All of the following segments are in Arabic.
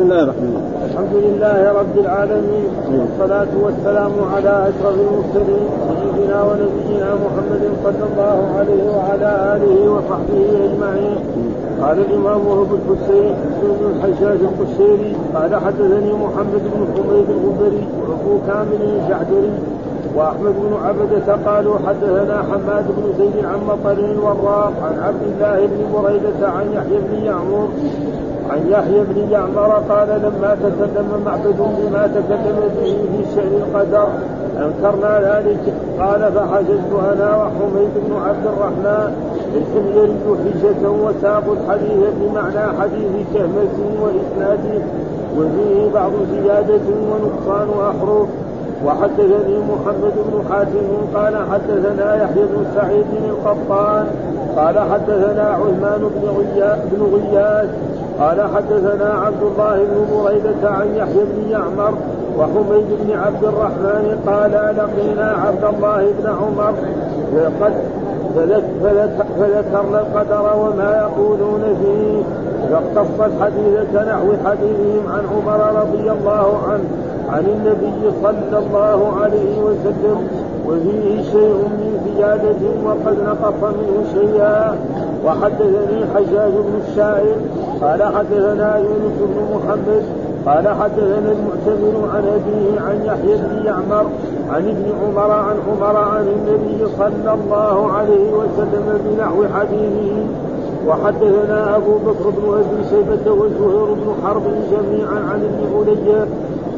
بسم الله الرحمن الرحيم. الحمد لله رب العالمين. والصلاة والسلام على أشرف المرسلين سيدنا ونبينا محمد صلى الله عليه وعلى آله وصحبه أجمعين. قال الإمام أبو الحسين بن الحجاج القشيري قال حدثني محمد بن حميد الغبري وأبو كامل الجعدري وأحمد بن عبدة قالوا حدثنا حماد بن زيد عن مطر الوراق عن عبد الله بن بريدة عن يحيى بن يعمر عن يحيى بن يعمر قال لما تكلم معبد بما تكلم به في شأن القدر أنكرنا ذلك. قال فحجزت أنا وحميد بن عبد الرحمن الحميري حجة وساق الحديث بمعنى حديث كهمة وإسناده وفيه بعض زيادة ونقصان أحرف وحدثني محمد بن حاتم قال حدثنا يحيى بن سعيد القطان قال حدثنا عثمان بن غياث قال حدثنا عبد الله بن بريدة عن يحيى بن يعمر وحميد بن عبد الرحمن قال لقينا عبد الله بن عمر قد فذكرنا القدر وما يقولون فيه. فاقتص الحديث كنحو حديثهم عن عمر رضي الله عنه عن النبي صلى الله عليه وسلم وفيه شيء من زيادة وقد نقص منه شيئا. وحدثني الحجاج بن الشاعر قال حدثنا يونس بن محمد قال حدثنا المعتمر عن أبيه عن يحيى بن يعمر عن ابن عمر عن عمر عن النبي صلى الله عليه وسلم بنحو حديثه. وحدثنا أبو بكر بن أبي شيبة وزهير بن حرب جميعا عن ابن علي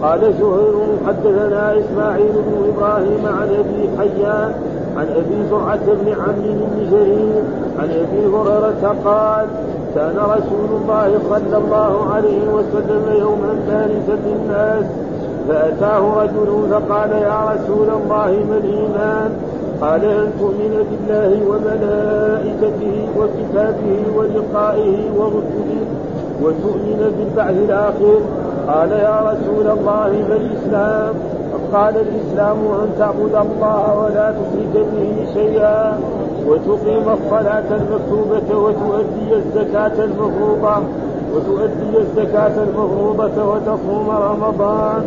قال زهير حدثنا إسماعيل بن إبراهيم عن أبي حيان عن أبي زرعة بن عمرو بن جرير عن أبي هريرة قال كان رسول الله صلى الله عليه وسلم يوما بارزا للناس فأتاه رجل فقال يا رسول الله ما الإيمان؟ قال ان تؤمن بالله وملائكته وكتابه ولقائه ورسله وتؤمن بالبعث الآخر؟ قال يا رسول الله ما الإسلام قال الإسلام أن تعبد الله ولا تشرك به شيئا وتقيم الصلاة المكتوبة وتؤدي الزكاة المفروضة وتؤدي الزكاة المفروضة وتصوم رمضان.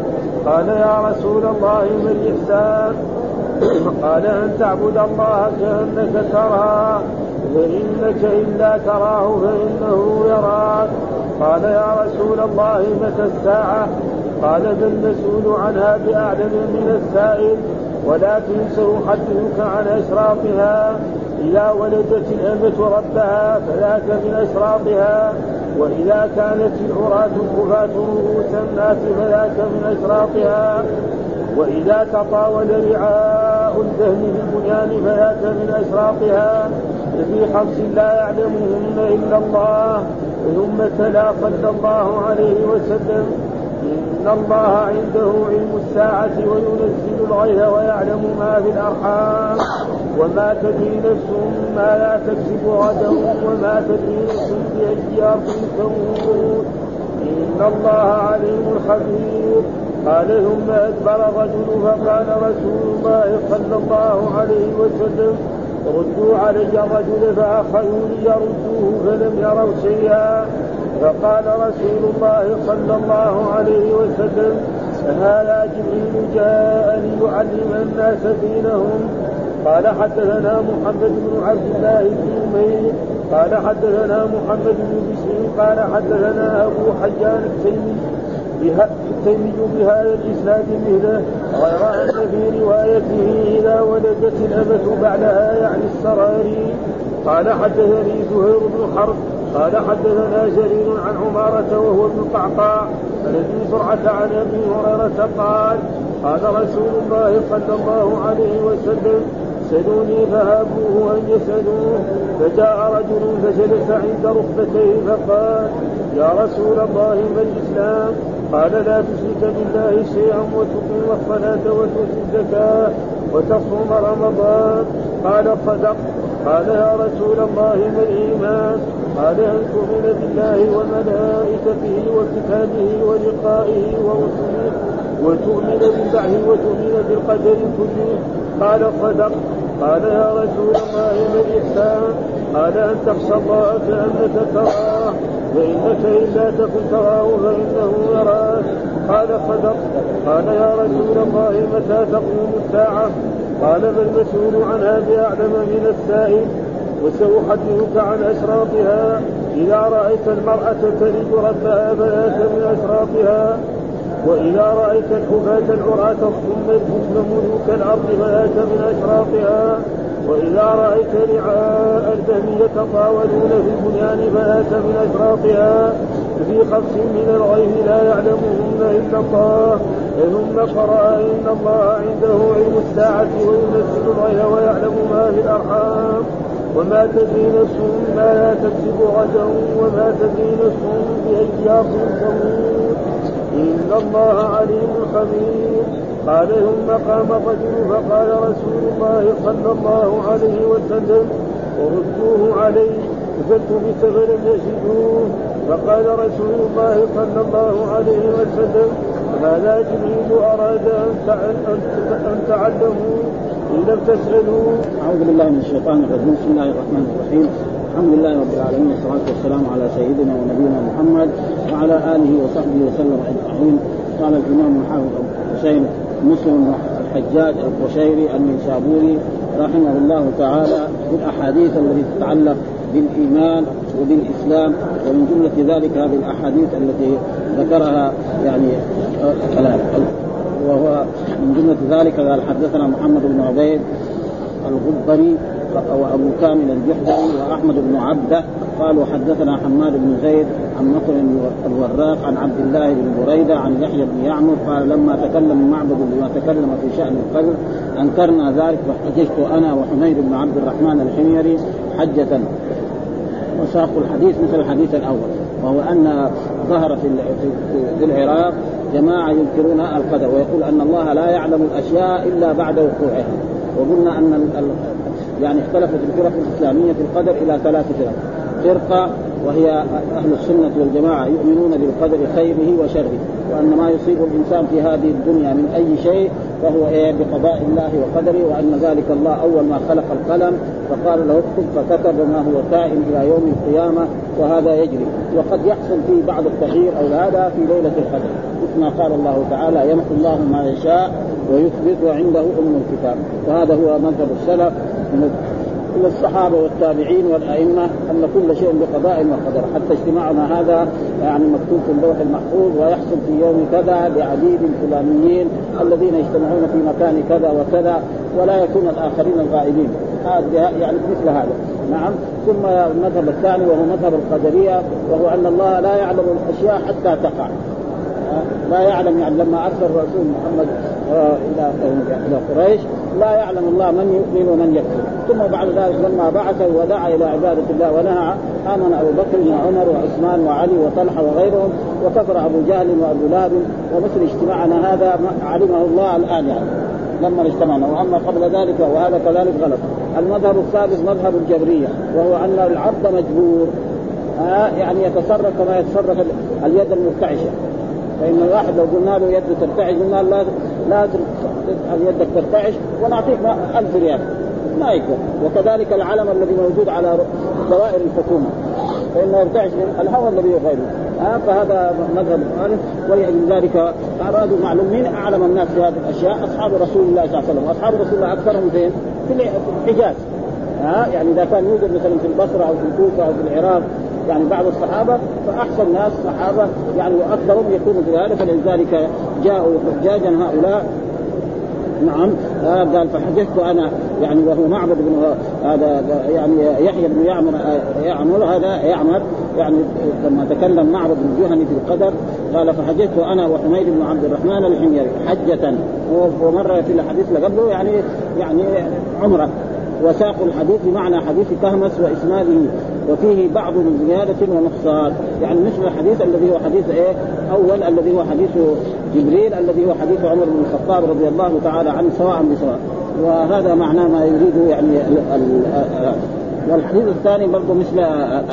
قال يا رسول الله ما الإحسان قال أن تعبد الله كأنك تراه فإنك إلا تراه فإنه يراك. قال يا رسول الله متى الساعة؟ قال بل المسؤول عنها بأعلم من السائل ولكن سأحدثك عن أشراطها. إذا ولدت الأمة ربها فذاك من أشراطها وإذا كانت العراة الكفاة رؤوس الناس فذاك من أشراطها. وإذا تطاول رعاء الدهن في البنيان فذاك من أشراطها. في خمس لا يعلمهن إلا الله. ثم تلا صلى الله عليه وسلم. إن الله عنده علم الساعة وينزل الغيث ويعلم ما في الأرحام. وما تدري نفس ما لا تكسب غدا وما تدري نفس بأي أرض تموت. إن الله عليم خبير. قال ثم أدبر الرجل فقال رسول الله صلى الله عليه وسلم ردوا علي الرجل فأخذوا ليردوه فلم يروا شيئا. فقال رسول الله صلى الله عليه وسلم هذا جبريل جاء ليعلم الناس دينهم. قال حدثنا محمد بن عبد الله بن أمير. قال حدثنا محمد بن بشير. قال حدثنا أبو حيان التيمي. التيمي بهذا الإسناد مثله غير أن في روايته إذا ولدت الامه بعدها يعني السراري قال حدثني زهير بن حرب قال حدثنا جرير عن عمارة وهو ابن قعقاع الذي سرعة عن أبي هريرة قال قال رسول الله صلى الله عليه وسلم سلوني فهابوه أن يسألوه فجاء رجل فجلس عند ركبتيه فقال يا رسول الله ما الإسلام؟ قال لا تشرك بالله شيئا وتقيم الصلاة وتؤتي الزكاة وتصوم رمضان. قال صدق. قال يا رسول الله ما الإيمان؟ قال أن تؤمن بالله وملائكته وكتابه ولقائه ورسله وتؤمن بالبعث وتؤمن بالقدر كله. قال صدق. قال يا رسول الله ما الإحسان؟ قال أن تخشى الله كأنك تراه. فإنك إن لا تكن تراه فإنه قال يا رسول الله متى تقوم الساعة؟ قال ما المسؤول عنها بأعلم من السائل. وسأحدثك عن أشراطها. إذا رأيت المرأة تلد ربها فلات من أشراطها. وإذا رأيت الحفاة العراة الصم البكم ملوك الأرض فلات من أشراطها. وإذا رأيت رعاء الدم يتطاولون في البنيان فلات من أشراطها في خمس من الغيب لا يعلمهن إلا الله. ثم قرأ إن الله عنده علم الساعة وينزل الغيب ويعلم ما في الأرحام. وما تدري نفس ما لا تكسب غدا وما تدري نفس بأي أرض تموت. إن الله عليم خبير. قال ثم قام الرجل فقال رسول الله صلى الله عليه وسلم وردوه عليه فزدت بسبب يجدوه. فقال رسول الله صلى الله عليه وسلم هذا جبريل أراد أن تعلموا إن لم تسألوا. أعوذ بالله من الشيطان الرجيم. بسم الله الرحمن الرحيم. الحمد لله رب العالمين والصلاة والسلام على سيدنا ونبينا محمد وعلى آله وصحبه وسلم أجمعين. قال الإمام الحافظ أبو حسين مسلم الحجاج القشيري النيسابوري رحمه الله تعالى في الأحاديث التي تتعلق بالإيمان وبالإسلام ومن جملة ذلك هذه الأحاديث التي ذكرها يعني وهو من جملة ذلك قال حدثنا محمد بن عبيد الغبري وأبو كامل الجحدري وأحمد بن عبده قالوا حدثنا حماد بن زيد عن نصر الوراق عن عبد الله بن بريدة عن يحيى بن يعمر قال لما تكلم معبد بما تكلم في شأن القبر أنكرنا ذلك فحججت أنا وحميد بن عبد الرحمن الحميري حجة. وساق الحديث مثل الحديث الأول وهو أن ظهر في في العراق جماعة ينكرون القدر ويقول أن الله لا يعلم الأشياء إلا بعد وقوعها. وقلنا أن يعني اختلفت الفرق الإسلامية في القدر إلى ثلاث فرق. فرقة وهي أهل السنة والجماعة يؤمنون بالقدر خيره وشره وأن ما يصيب الإنسان في هذه الدنيا من أي شيء فهو إيه؟ بقضاء الله وقدره وأن ذلك الله أول ما خلق القلم فقال له اكتب فكتب ما هو كائن إلى يوم القيامة وهذا يجري. وقد يحصل فيه بعض التغيير أو هذا في ليلة القدر. مثل ما قال الله تعالى يمحو الله ما يشاء ويثبت وعنده ام الكتاب. وهذا هو مذهب السلف. من إلى الصحابة والتابعين والأئمة أن كل شيء بقضاء وقدر. حتى اجتماعنا هذا يعني مكتوب في اللوح المحفوظ ويحصل في يوم كذا بعديد فلانيين الذين يجتمعون في مكان كذا وكذا ولا يكون الآخرين الغائبين. هذا يعني مثل هذا. نعم. ثم المذهب الثاني وهو مذهب القدرية وهو أن الله لا يعلم الأشياء حتى تقع. لا يعلم يعني لما أرسل الرسول محمد آه، إلى إلى قريش لا يعلم الله من يؤمن ومن يكفر. ثم بعد ذلك لما بعث ودعا إلى عبادة الله ونهى آمن أبو بكر وعمر وعثمان وعلي وطلحة وغيرهم وكفر أبو جهل وأبو لهب ومثل اجتماعنا هذا علمه الله الآن يعني. لما اجتمعنا. وأما قبل ذلك وهذا كذلك غلط. المذهب الثالث مذهب الجبرية وهو أن العبد مجبور آه يعني يتصرف كما يتصرف اليد المرتعشه فإن الواحد لو قلنا له يده ترتعش قلنا لا لا تجعل يدك ترتعش ونعطيك 1000 ريال. ما يقدر وكذلك العلم الذي موجود على دوائر الحكومة. فانه يرتعش من الهوى الذي يغيره آه فهذا مذهب الثالث ولذلك أرادوا معلوم مين أعلم الناس في هذه الأشياء. أصحاب رسول الله صلى الله عليه وسلم. وأصحاب رسول الله أكثرهم فين؟ في الحجاز. ها آه يعني إذا كان يوجد مثلا في البصرة أو في الكوفة أو في العراق يعني بعض الصحابة فأحسن ناس صحابة يعني وأكثرهم يكونوا في هذا فلذلك جاءوا حجاجا هؤلاء. نعم آه قال فحججت أنا يعني وهو معبد بن هذا يعني يحيى بن يعمر يعمر هذا يعمر يعني لما تكلم معبد بن جهني في القدر قال فحججت أنا وحميد بن عبد الرحمن الحميري حجة. ومر في الحديث اللي قبله يعني يعني عمرة. وساقوا الحديث بمعنى حديث كهمس وإسناده. وفيه بعض زيادة ونقصان. يعني مثل الحديث الذي هو حديث إيه؟ أول الذي هو حديث جبريل الذي هو حديث عمر بن الخطاب رضي الله تعالى عنه سواء بسواء. وهذا معناه ما يريده يعني والحديث الثاني برضه مثل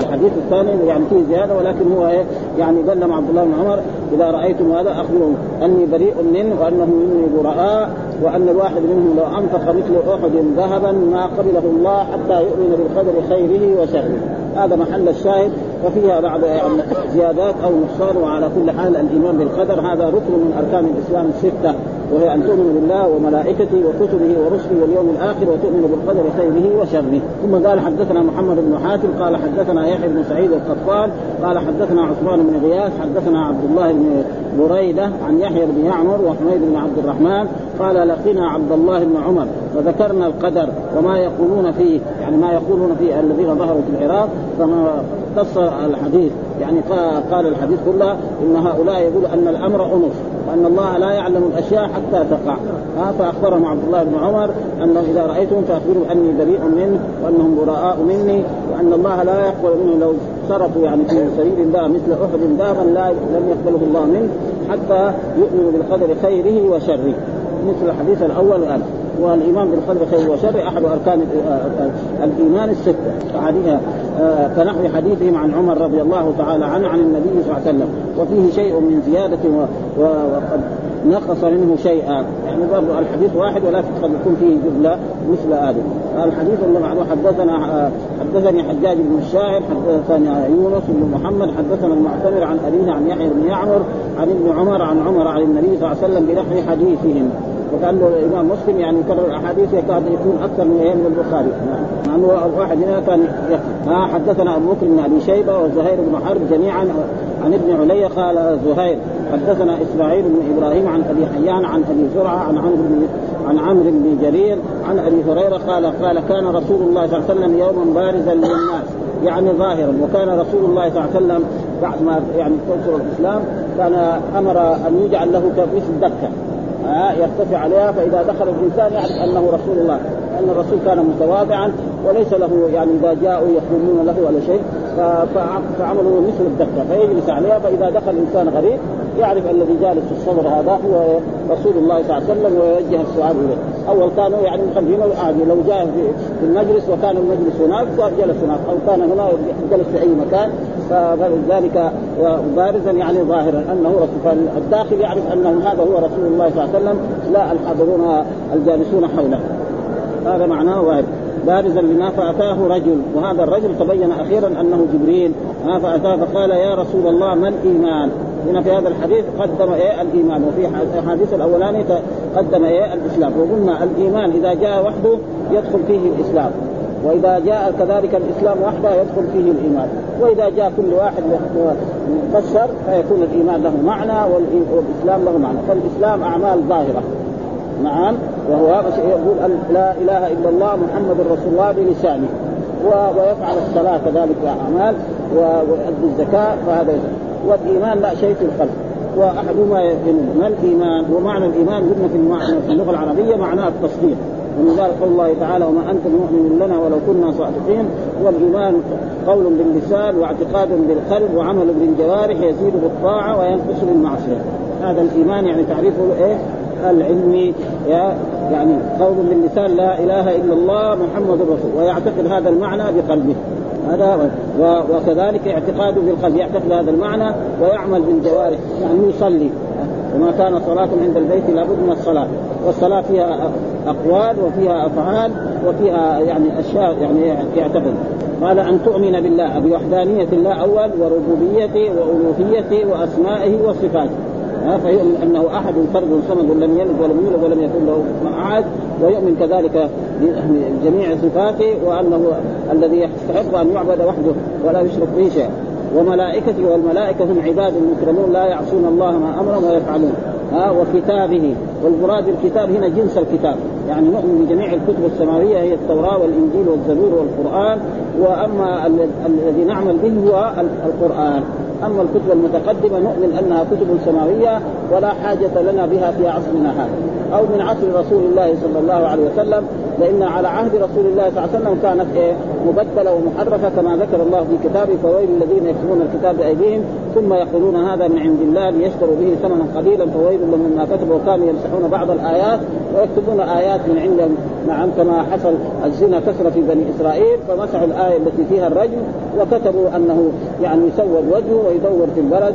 الحديث الثاني يعني فيه زيادة ولكن هو إيه؟ يعني قال عبد الله بن عمر إذا رأيتم هذا اخبروا أني بريء منه وأنه مني براء وأن الواحد منهم لو أنفق مثل أحد ذهبا ما قبله الله حتى يؤمن بالقدر خيره وشره. هذا محل الشاهد وفيها بعض يعني زيادات أو نقصان وعلى كل حال الإيمان بالقدر هذا ركن من أركان الإسلام الستة. وهي أن تؤمن بالله وملائكته وكتبه ورسله واليوم الآخر وتؤمن بالقدر خيره وشره. ثم قال حدثنا محمد بن حاتم قال حدثنا يحيى بن سعيد القطان قال حدثنا عثمان بن غياث حدثنا عبد الله بن بريدة عن يحيى بن يعمر وحميد بن عبد الرحمن قال لقينا عبد الله بن عمر وذكرنا القدر وما يقولون فيه يعني ما يقولون فيه الذين ظهروا في العراق فما قص الحديث. يعني قال الحديث كله إن هؤلاء يقول أن الأمر أنف وأن الله لا يعلم الأشياء حتى تقع. فأخبرهم عبد الله بن عمر أنه إذا رأيتهم فاخبروا أني بريء منه وأنهم براء مني وأن الله لا يقبل منه لو صرفوا يعني في سبيل الله مثل أحد ذهبا لا لم يقبله الله منه حتى يؤمنوا بالقدر خيره وشره. مثل الحديث الأول والان والإيمان بالقدر خير وشر أحد أركان الإيمان الستة. كنحو حديثهم عن عمر رضي الله تعالى عنه عن النبي صلى الله عليه وسلم. وفيه شيء من زيادة وقد نقص منه شيئا. يعني برضه الحديث واحد ولكن قد يكون فيه جملة مثل هذا الحديث اللي بعده حدثنا حدثني حجاج بن الشاعر حدثنا يونس بن محمد حدثنا المعتمر عن أبيه عن يحيى بن يعمر عن ابن عمر عن عمر عن النبي صلى الله عليه وسلم بنحو حديثهم. وكانه الإمام مسلم يعني يكرر الأحاديث يكاد يكون أكثر من أيام البخاري. مع أنه واحد هنا كان ها حدثنا أبو بكر بن أبي شيبة وزهير بن حرب جميعا عن ابن علي قال زهير حدثنا إسماعيل بن إبراهيم عن أبي حيان عن أبي زرعة عن عمرو بن عن عمرو بن جرير عن أبي هريرة قال قال كان رسول الله صلى الله عليه وسلم يوما بارزا للناس يعني ظاهرا وكان رسول الله صلى الله عليه وسلم بعد ما يعني تنصر الإسلام كان أمر أن يجعل له مثل دكه يرتفع عليها فإذا دخل الإنسان يعرف أنه رسول الله. لأن الرسول كان متواضعا وليس له يعني إذا جاءوا يخدمون له ولا شيء. فعملوا مثل الدكه فيجلس عليها. فإذا دخل إنسان غريب يعرف الذي جالس في الصدر هذا هو رسول الله صلى الله عليه وسلم ويوجه السؤال إليه، أول كانوا يعني مخلينه عادي. لو جاء في المجلس وكان المجلس هناك جلس هناك. أو كان هنا جلس في أي مكان. فذلك بارزا يعني ظاهرا أنه رسول فالداخل يعرف أنه هذا هو رسول الله صلى الله عليه وسلم. لا الحاضرون الجالسون حوله. هذا معناه ظاهر بارزا لما فأتاه رجل وهذا الرجل تبين أخيرا أنه جبريل. فأتاه فقال يا رسول الله ما الإيمان؟ هنا في هذا الحديث قدم إيه الإيمان وفي الحديث الأولاني قدم إيه الإسلام. وقلنا الإيمان إذا جاء وحده يدخل فيه الإسلام وإذا جاء كذلك الإسلام وحده يدخل فيه الإيمان. وإذا جاء كل واحد مفسر فيكون الإيمان له معنى والإسلام له معنى. فالإسلام أعمال ظاهرة. نعم وهو يقول لا إله إلا الله محمد رسول الله بلسانه. ويفعل الصلاة كذلك أعمال ويؤدي الزكاة فهذا والإيمان لا شيء في القلب. وأحدهما ما الإيمان؟ ومعنى الإيمان قلنا في المعنى في اللغة العربية معناه التصديق. ومن ذلك قول الله تعالى وما أنت مؤمن لنا ولو كنا صادقين والإيمان قول باللسان واعتقاد بالقلب وعمل بالجوارح يزيد بالطاعه وينقص بالمعصيه هذا الإيمان يعني تعريفه إيه؟ العلمي يعني قول باللسان لا إله إلا الله محمد رسول ويعتقد هذا المعنى بقلبه. هذا وكذلك اعتقاده بالقلب يعتقد هذا المعنى ويعمل بالجوارح يعني يصلي. وما كان صلاة عند البيت لابد من الصلاة. والصلاة فيها أقوال وفيها أفعال وفيها يعني أشياء يعني يعتقد. قال أن تؤمن بالله بوحدانية الله أول وربوبيته وألوهيته وأسمائه وصفاته. فيؤمن أنه أحد فرد صمد لم يلد ولم يولد ولم يكن له أحد ويؤمن كذلك بجميع صفاته وأنه الذي يستحق أن يعبد وحده ولا يشرك به شيئا. وملائكته والملائكة هم عباد مكرمون لا يعصون الله ما أمرهم ويفعلون ها وكتابه والمراد الكتاب هنا جنس الكتاب. يعني نؤمن بجميع الكتب السماوية هي التوراة والإنجيل والزبور والقرآن. وأما الذي نعمل به هو القرآن. أما الكتب المتقدمة نؤمن أنها كتب سماوية ولا حاجة لنا بها في عصرنا هذا. أو من عصر رسول الله صلى الله عليه وسلم لأن على عهد رسول الله صلى الله عليه وسلم كانت إيه مبدله ومحرفة كما ذكر الله في كتابه فويل الذين يكتبون الكتاب بأيديهم ثم يقولون هذا من عند الله ليشتروا به ثمنا قليلا فويل لهم مما كتبوا وكانوا يمسحون بعض الآيات ويكتبون آيات من عندهم نعم كما حصل الزنا كثر في بني إسرائيل فمسحوا الآية التي فيها الرجم وكتبوا أنه يعني يسود وجهه ويدور في البلد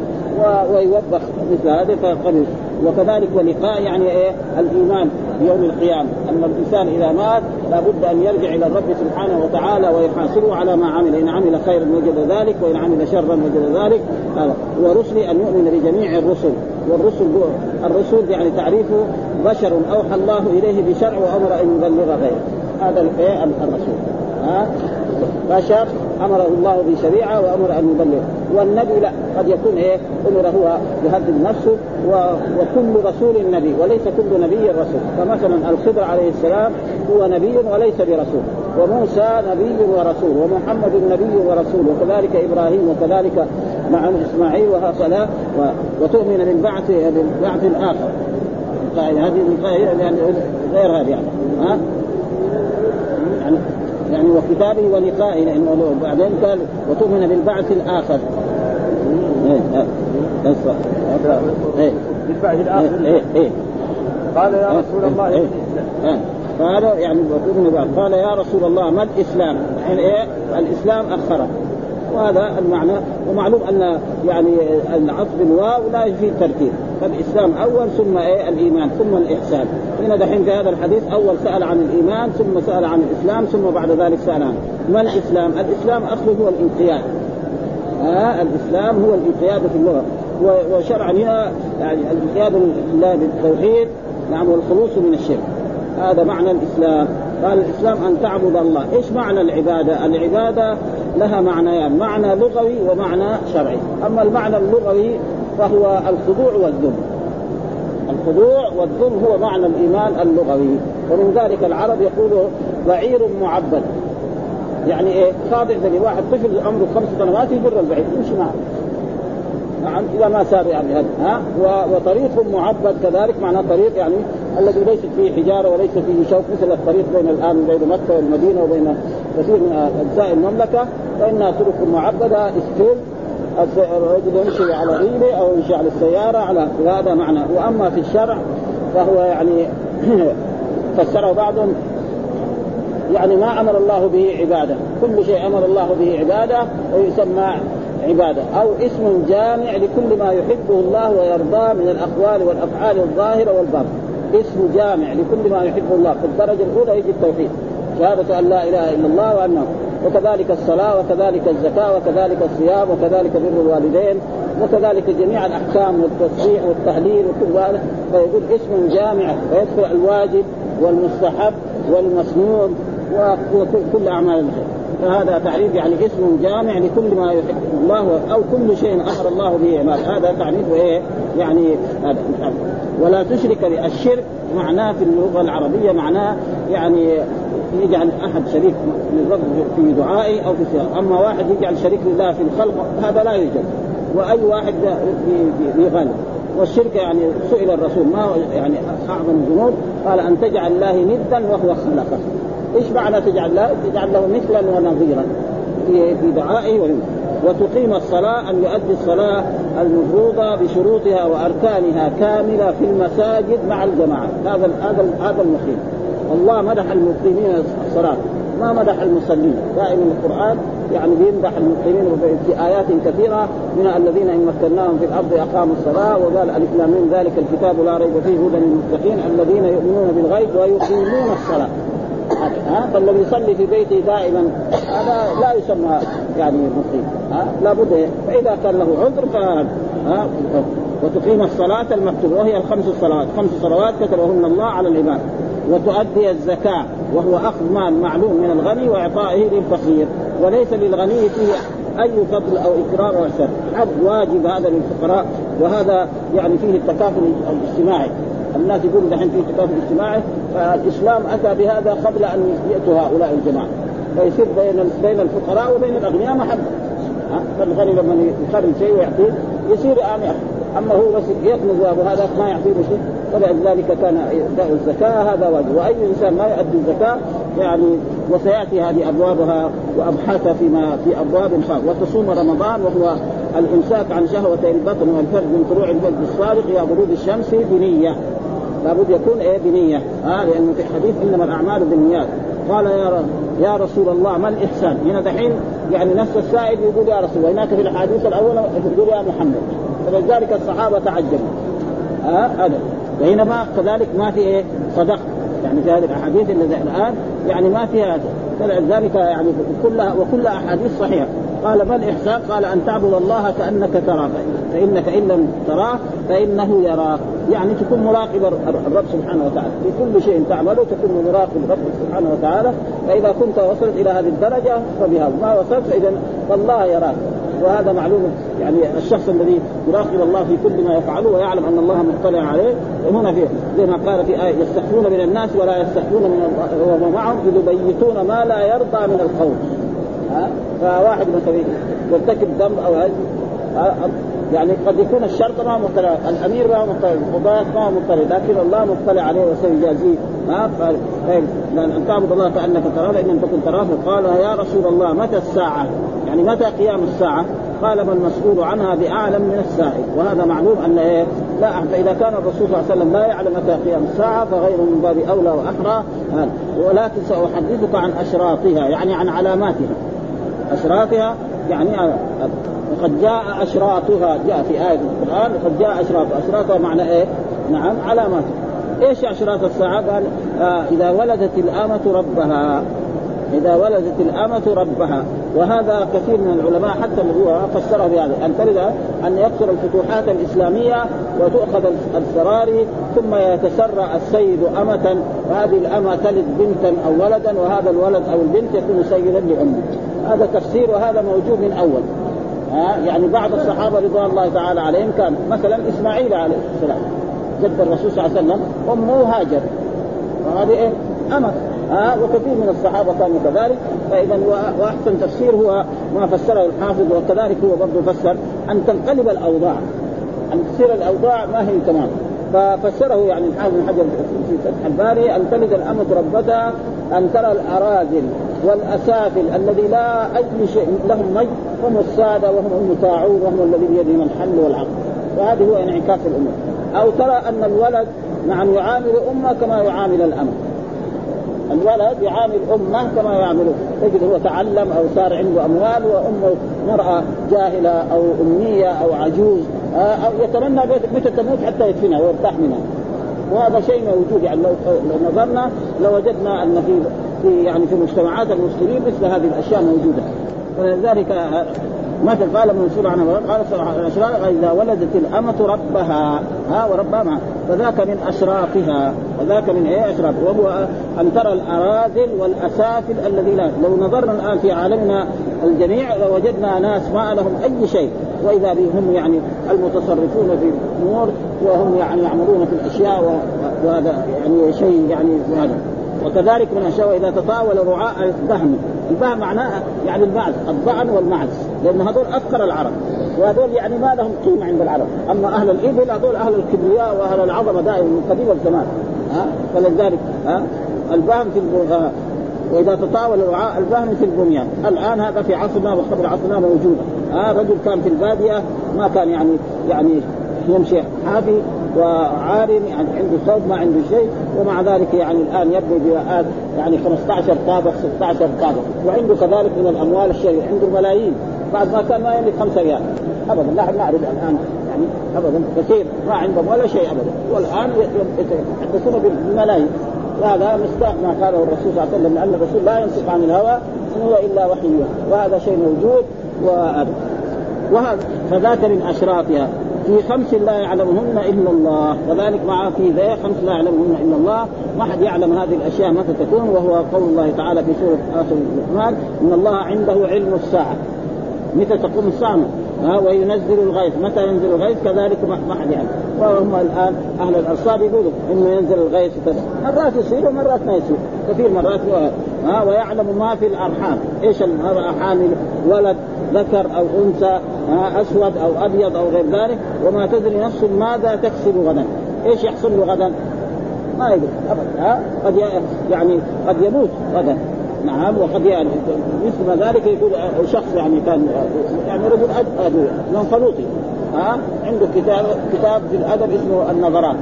ويوبخ مثل هذا فقبل وكذلك ولقاء يعني إيه؟ الإيمان يوم القيامة. ان الإنسان إذا مات لابد أن يرجع إلى الرب سبحانه وتعالى ويحاسبه على ما عمل. إن عمل خيرا وجد ذلك وإن عمل شرا وجد ذلك. ورسلي أن يؤمن بجميع الرسل. والرسل الرسول يعني تعريفه بشر أوحى الله إليه بشرع وأمر أن يبلغ غيره. هذا الرسول. ها؟ بشر أمره الله بشريعة وأمر أن يبلغ. والنبي لا قد يكون إيه؟ أمر هو يهدد نفسه و... وكل رسول نبي وليس كل نبي رسول. فمثلا الخضر عليه السلام هو نبي وليس برسول. وموسى نبي ورسول ومحمد نبي ورسول وكذلك إبراهيم وكذلك مع إسماعيل وهكذا و... وتؤمن بالبعث بالبعث الآخر. هذه يعني غير هذه يعني. ها؟ يعني يعني وكتابه ولقائه لأنه بعدين قال وتؤمن بالبعث الآخر. إيه إيه بالبعث الآخر. إيه إيه قال يا رسول الله إيه إيه. قال يعني قال يا رسول الله ما الإسلام؟ يعني إيه؟ الإسلام أخره. وهذا المعنى ومعلوم أن يعني العطف بالواو لا يفيد ترتيب. فالإسلام أول ثم إيه؟ الإيمان ثم الإحسان. هنا دحين في هذا الحديث أول سأل عن الإيمان ثم سأل عن الإسلام ثم بعد ذلك سأل عن ما الإسلام؟ الإسلام اصله هو الانقياد. آه الإسلام هو الانقياد في اللغة. وشرعا هنا يعني الانقياد لله بالتوحيد نعم والخلوص من الشرك. هذا معنى الإسلام. قال الإسلام أن تعبد الله، إيش معنى العبادة؟ العبادة لها معنيان، معنى لغوي ومعنى شرعي، أما المعنى اللغوي فهو الخضوع والذل. الخضوع والذل هو معنى الإيمان اللغوي، ومن ذلك العرب يقولوا بعير معبد. يعني إيه؟ خاضع زي واحد طفل عمره خمس سنوات يجر البعير يمشي معه. نعم اذا ما صار يعني هذا ها وطريق معبد كذلك معناه طريق يعني الذي ليست فيه حجارة وليس فيه شوك مثل الطريق بين الآن بين مكة والمدينة وبين كثير من أجزاء المملكة فإنها طرق معبدة ستيل الرجل يمشي على رجله أو يمشي على السيارة على هذا معنى. وأما في الشرع فهو يعني فسره بعضهم يعني ما أمر الله به عبادة. كل شيء أمر الله به عبادة ويسمى عبادة. أو اسم جامع لكل ما يحبه الله ويرضاه من الأقوال والأفعال الظاهرة والباطنة. اسم جامع لكل ما يحبه الله. في الدرجة الأولى يجي التوحيد. شهادة أن لا إله إلا الله وأنه وكذلك الصلاة وكذلك الزكاة وكذلك الصيام وكذلك بر الوالدين وكذلك جميع الأحكام والتصحيح والتهليل وكل هذا. فيقول اسم جامع فيدخل الواجب والمستحب والمسنون وكل أعمال الخير. فهذا تعريف يعني اسم جامع لكل ما يحب الله أو كل شيء أمر الله به عباد هذا تعريف إيه؟ يعني هذا ولا تشرك الشرك معناه في اللغة العربية معناه يعني يجعل أحد شريك للرب في دعائه أو في سيارة. أما واحد يجعل شريك لله في الخلق هذا لا يوجد. وأي واحد يغني والشرك يعني سئل الرسول ما يعني أعظم الذنوب؟ قال أن تجعل الله ندا وهو خلقك. إيش معنى تجعل له؟ تجعل له مثلا ونظيرا. في دعائه وتقيم الصلاة أن يؤدي الصلاة المفروضة بشروطها وأركانها كاملة في المساجد مع الجماعة. هذا هذا هذا المقيم الله مدح المقيمين الصلاة. ما مدح المصلين. دائما القرآن يعني بيمدح المقيمين في آيات كثيرة. من الذين إن مكناهم في الأرض أقاموا الصلاة وقال ألف من ذلك الكتاب لا ريب فيه هدى للمتقين الذين يؤمنون بالغيب ويقيمون الصلاة. ها؟ فالذي يصلي في بيته دائما هذا لا يسمى يعني مقيم ها؟ لابد فإذا كان له عذر ف ها؟ وتقيم الصلاة المكتوبة وهي الخمس صلوات، خمس صلوات كتبهن الله على العباد، وتؤدي الزكاة وهو أخذ مال معلوم من الغني وإعطائه للفقير، وليس للغني فيه أي فضل أو إكرام أو إحسان، حد واجب هذا للفقراء وهذا يعني فيه التكافل الاجتماعي، الناس يقولوا دحين في تكافل اجتماعي فالإسلام أتى بهذا قبل أن يأتوا هؤلاء الجماعة. فيصير بين بين الفقراء وبين الأغنياء محبة. فالغني لما يخرج شيء ويعطيه يصير يعني أما هو بس يكنز أبو هذا ما يعطيه شيء فلذلك كان اداء الزكاة هذا واجب. وأي إنسان ما يؤدي الزكاة يعني وسيأتي هذه أبوابها وابحاثها فيما في أبواب خاص وتصوم رمضان وهو الإمساك عن شهوتي البطن والفرج من طلوع الفجر الصادق إلى غروب الشمس بنية. لابد يكون إيه؟ بنية. آه لأنه في حديث إنما الأعمال بالنيات. قال يا يا رسول الله ما الإحسان؟ هنا دحين يعني نفس السائل يقول يا رسول الله هناك في الحديث الأول يقول يا محمد. فلذلك الصحابة تعجبوا. آه هذا. بينما كذلك ما في إيه؟ صدق. يعني في هذه الأحاديث التي الآن يعني ما فيها فلذلك يعني كلها وكلها أحاديث صحيحة. قال ما الاحسان؟ قال أن تعبد الله كأنك تراه. فإنك إن لم تراه فإنه يراك يعني تكون مراقب الرب سبحانه وتعالى. في كل شيء تعمله تكون مراقب الرب سبحانه وتعالى. فإذا كنت وصلت إلى هذه الدرجة فبها ما وصلت فاذا فالله يراك. وهذا معلوم. يعني الشخص الذي يراقب الله في كل ما يفعله ويعلم أن الله مطلع عليه هنا في زي ما قال في آية يستخفون من الناس ولا يستخفون من الله ومعهم يبيتون ما لا يرضى من القول. فواحد مثلا يرتكب ذنب أو يعني قد يكون الشرط ما مطلع الأمير ما مطلع القضاة ما مطلع لكن الله مطلع عليه وسيجازيه ها لأن ان تعبد الله كانك تراه فان لم تكن تراه. فقال يا رسول الله متى الساعة؟ يعني متى قيام الساعة؟ قال ما المسؤول عنها بأعلم من السائل. وهذا معلوم أن إيه؟ لا فاذا كان الرسول صلى الله عليه وسلم لا يعلم متى قيام الساعة فغيره من باب أولى وأحرى. ولكن سأحدثك عن أشراطها يعني عن علاماتها. أشراطها يعني وقد جاء أشراطها جاء في آية القرآن وقد جاء أشراط أشراطها معنى إيه؟ نعم علامات. إيش أشراط الساعة؟ قال آه إذا ولدت الآمة ربها. إذا ولدت الآمة ربها. وهذا كثير من العلماء حتى هو فسره بهذا. أن تلد أن يكثر الفتوحات الإسلامية وتؤخذ السراري ثم يتسرى السيد أمة. وهذه الأمة تلد بنتا أو ولدا وهذا الولد أو البنت يكون سيدا لأمه. هذا تفسير وهذا موجود من أول. ها؟ يعني بعض الصحابة رضوان الله تعالى عليهم كان مثلا إسماعيل عليه السلام جد الرسول صلى الله عليه وسلم أمه هاجر. وهذه إيه؟ أمة. ها؟ وكثير من الصحابة كانوا كذلك. فاذا وأحسن تفسير هو ما فسره الحافظ وكذلك هو برضه فسر أن تنقلب الأوضاع. أن تصير الأوضاع ما هي تمام. ففسره يعني الحافظ بن حجر في فتح الباري أن تلد الأمة ربتها أن ترى الأراذل. والأسافل الذي لا اي شيء لهم مجد هم الساده وهم المطاعون وهم الذي بيدهم الحل والعقل وهذه هو انعكاس الأمور. أو ترى أن الولد نعم يعامل أمه كما يعامل الامه الولد يعامل أمه كما يعامل تجد هو تعلم أو صار عنده أموال وأمه مرأة جاهلة أو امنيه أو عجوز أو يتمنى متى تموت حتى يدفنها ويرتاح منها. وهذا شيء موجود يعني. لو لو نظرنا لوجدنا أن في في يعني في مجتمعات المسلمين مثل هذه الأشياء موجودة. ولذلك مثل قال منصور عنه قال الاشراف إذا ولدت الأمة ربها ها وربها معها فذاك من أشرافها وذاك من إيه أشراف؟ وهو أن ترى الأراذل والأسافل الذي لا لو نظرنا الآن في عالمنا الجميع لوجدنا ناس ما لهم أي شيء. وإذا بهم يعني المتصرفون في الأمور وهم يعني يعملون في الأشياء وهذا يعني شيء يعني هذا. وكذلك من الاشياء واذا تطاول رعاء البهم البهم معناه يعني المعز الضأن والمعز لأن هذول أفقر العرب. وهذول يعني ما لهم قيمة عند العرب. أما أهل الإبل هذول أهل الكبرياء وأهل العظمة دائما من قديم الزمان. ها؟ فلذلك ها؟ البهم في البغاء وإذا تطاول الرعاء البهم في البنيان. الآن هذا في عصرنا وقبل عصرنا موجود ها؟ رجل كان في البادية ما كان يعني يعني يمشي حافي. وعار يعني عنده ثوب ما عنده شيء ومع ذلك يعني الآن يبني بناءات يعني 15 طابق 16 طابق. وعنده كذلك من الأموال الشيء عنده ملايين بعد ما كان ما يملك 5 ريال. ابدا نحن نعرف الآن يعني ابدا كثير ما عندهم ولا شيء ابدا. والآن يتحدثون بالملايين. وهذا مصداق ما قاله الرسول صلى الله عليه وسلم لأن الرسول لا ينطق عن الهوى إن هو إلا وحي. وهذا شيء موجود وهذا فذاك من أشرافها. في خمس لا يعلمهن إلا الله. وذلك مع في ذا خمس لا يعلمهن إلا الله. ما حد يعلم هذه الأشياء متى تكون وهو قول الله تعالى في سورة آخر الرحمن إن الله عنده علم الساعة. متى تقوم الساعة؟ ها وينزل الغيث. متى ينزل الغيث؟ كذلك ما حد يعلم. وهم الآن أهل الارصاد يقولوا إنه ينزل الغيث مرات يصير ومرات ما يصير. كثير مرات ها ويعلم ما في الأرحام. إيش المراه حامل ولد ذكر أو أنثى أسود أو أبيض أو غير ذلك. وما تدري نفس ماذا تكسب غدا. إيش يحصل له غدا؟ ما يدري ابدا ها قد يعني قد يموت غدا. نعم وقد يعني مثل ذلك يقول شخص يعني كان يعني رجل أدوية منفلوطي ها عنده كتاب كتاب في الأدب اسمه النظرات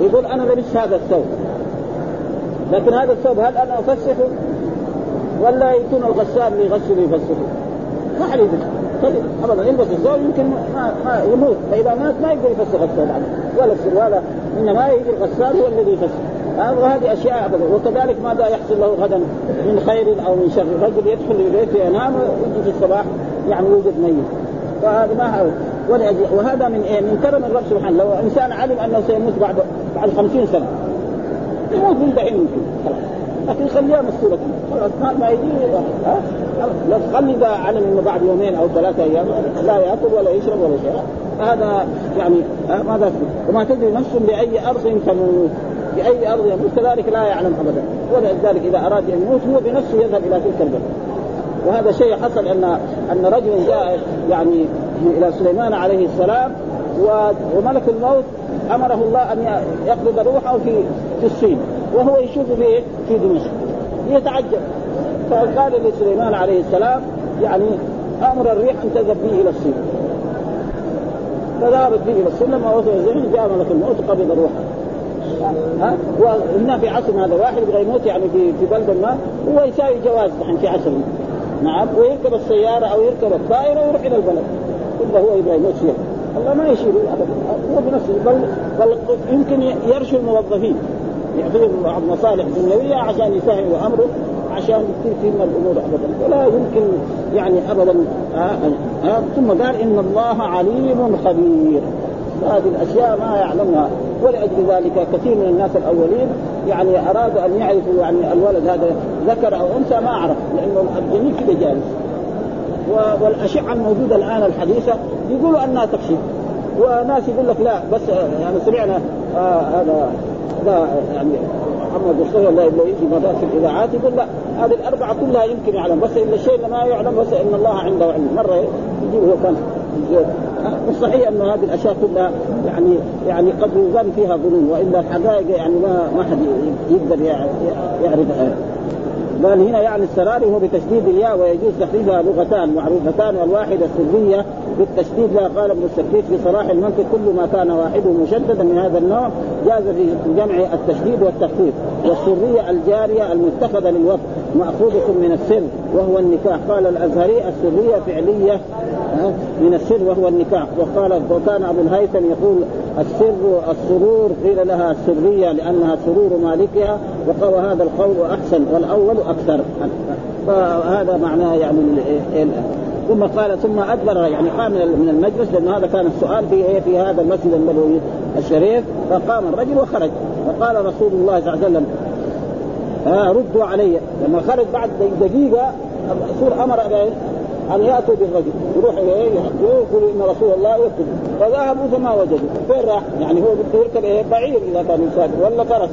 يقول أنا لبست هذا الثوب. لكن هذا الثوب هل أنا أفسخه؟ ولا يكون الغسال اللي يغسل يفسخه ما حد يدري ابدا يلبس الثوب يمكن ما, ما يموت. فإذا مات ما يقدر يفسخ الثوب ولا السروال إنما يجي الغسال هو الذي يغسل وهذه أشياء ابدا. وكذلك ماذا يحصل له غدا؟ من خير أو من شر. رجل يدخل البيت ينام ويجي في الصباح يعني يوجد ميت. فهذا ما وهذا من إيه؟ من كرم الرب سبحانه. لو إنسان علم أنه سيموت بعد بعد 50 سنة. يموت من دحين خلاص. لكن خليها مستورة خلاص ما يجي لو خلي علم إنه بعد يومين أو ثلاثة أيام لا يأكل ولا يشرب ولا شيء. هذا يعني ماذا وما تدري نفس بأي أرض تموت. بأي أرض يموت. كذلك لا يعلم ابدا. ولذلك إذا أراد أن يموت هو بنفسه يذهب إلى تلك البلد. وهذا شيء حصل ان أن رجل جاء يعني إلى سليمان عليه السلام وملك الموت أمره الله أن يقبض روحه في في الصين. وهو يشوف في في دمشق يتعجب. فقال لسليمان عليه السلام يعني أمر الريح أن تذهب به إلى الصين. فذهبت به إلى الصين لما وصل الزمن جاء ملك الموت وقبض روحه ها؟ وهنا في عصر هذا واحد يبغى يموت يعني في في بلد ما هو يساوي جواز الحين في عصر. نعم ويركب السيارة أو يركب الطائرة ويروح إلى البلد. إلا هو يبغى يموت فيها الله ما يشيل ابدا هو بنفسه بل, بل يمكن يرشو الموظفين. يعطيهم بعض مصالح دنيويه عشان يسهلوا أمره عشان يصير في من الأمور ابدا. ولا يمكن يعني ابدا آه آه ثم قال إن الله عليم خبير. هذه الأشياء ما يعلمها ولأجل ذلك كثير من الناس الأولين يعني أرادوا أن يعرفوا يعني الولد هذا ذكر أو أنثى ما عرف لأنه الجميع كده جالس والأشعة الموجودة الآن الحديثة يقولوا أنها تكشف وناس يقول لك لا بس يعني سمعنا آه هذا لا يعني محمد الله اللي يجي مرات في الإذاعات يقول لا هذه الأربعة كلها يمكن يعلم بس الا الشيء اللي ما يعلم بس إن الله عنده علم. مرة يجي وهو كان والصحيح إنه هذه الأشياء كلها يعني يعني قد يظن فيها ظنون وإلا الحقائق يعني ما ما حد يقدر يعرف قال هنا يعني السراري هو بتشديد الياء ويجوز تحريفها لغتان معروفتان والواحدة السرية بالتشديد لا قال ابن السكيت في صلاح المنطق كل ما كان واحدة مشددا من هذا النوع جاز في جمع التشديد والتخفيف. والسرية الجارية المتخذة للوقت مأخوذة من السر وهو النكاح. قال الأزهري السرية فعلية من السر وهو النكاح. وقال وكان أبو الهيثم يقول السر السرور قيل لها السرية لأنها سرور مالكها وقال هذا القول أحسن والأول أكثر. فهذا معناه يعني ثم قال ثم أدبر يعني قام من المجلس لأن هذا كان السؤال في إيه؟ في هذا المسجد النبوي الشريف. فقام الرجل وخرج. فقال رسول الله صلى الله عليه وسلم آه ردوا علي. لما خرج بعد دقيقة الرسول أمر أن يأتوا بالرجل. يروح إليه يقول إن رسول الله يكتب فذهبوا فما وجدوا. فين راح؟ يعني هو بده يركب إيه بعير إذا كان يسافر ولا فرس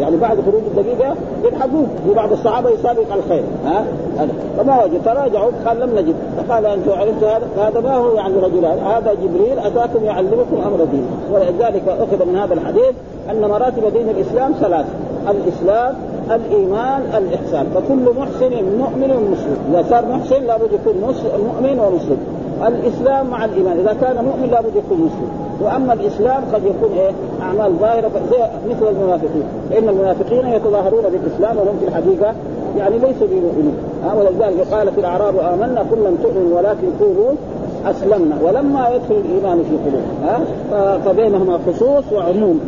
يعني بعد خروج الدقيقة يلحقوه. في بعض الصحابه يسابق الخير. ها؟ هذا. فما وجد تراجعوا. قال لم نجد. فقال أنتم عرفتوا هذا؟ هذا ما هو يعني رجلان هذا؟ جبريل أتاكم يعلمكم أمر دين ولذلك أخذ من هذا الحديث أن مراتب دين الإسلام ثلاث الإسلام الإيمان الإحسان. فكل محسن مؤمن مسلم إذا صار محسن لابد يكون مؤمن ومسلم. الإسلام مع الإيمان. إذا كان مؤمن لابد يكون مسلم. وأما الإسلام قد يكون إيه؟ أعمال ظاهرة. مثل المنافقين. فان المنافقين يتظاهرون بالإسلام وهم في الحقيقة يعني ليسوا بمؤمنين. ولذلك قال في الأعراب آمنا قل لم تؤمنوا ولكن قولوا أسلمنا. ولما يدخل الإيمان في قلوب ها؟ فبينهما خصوص وعموم.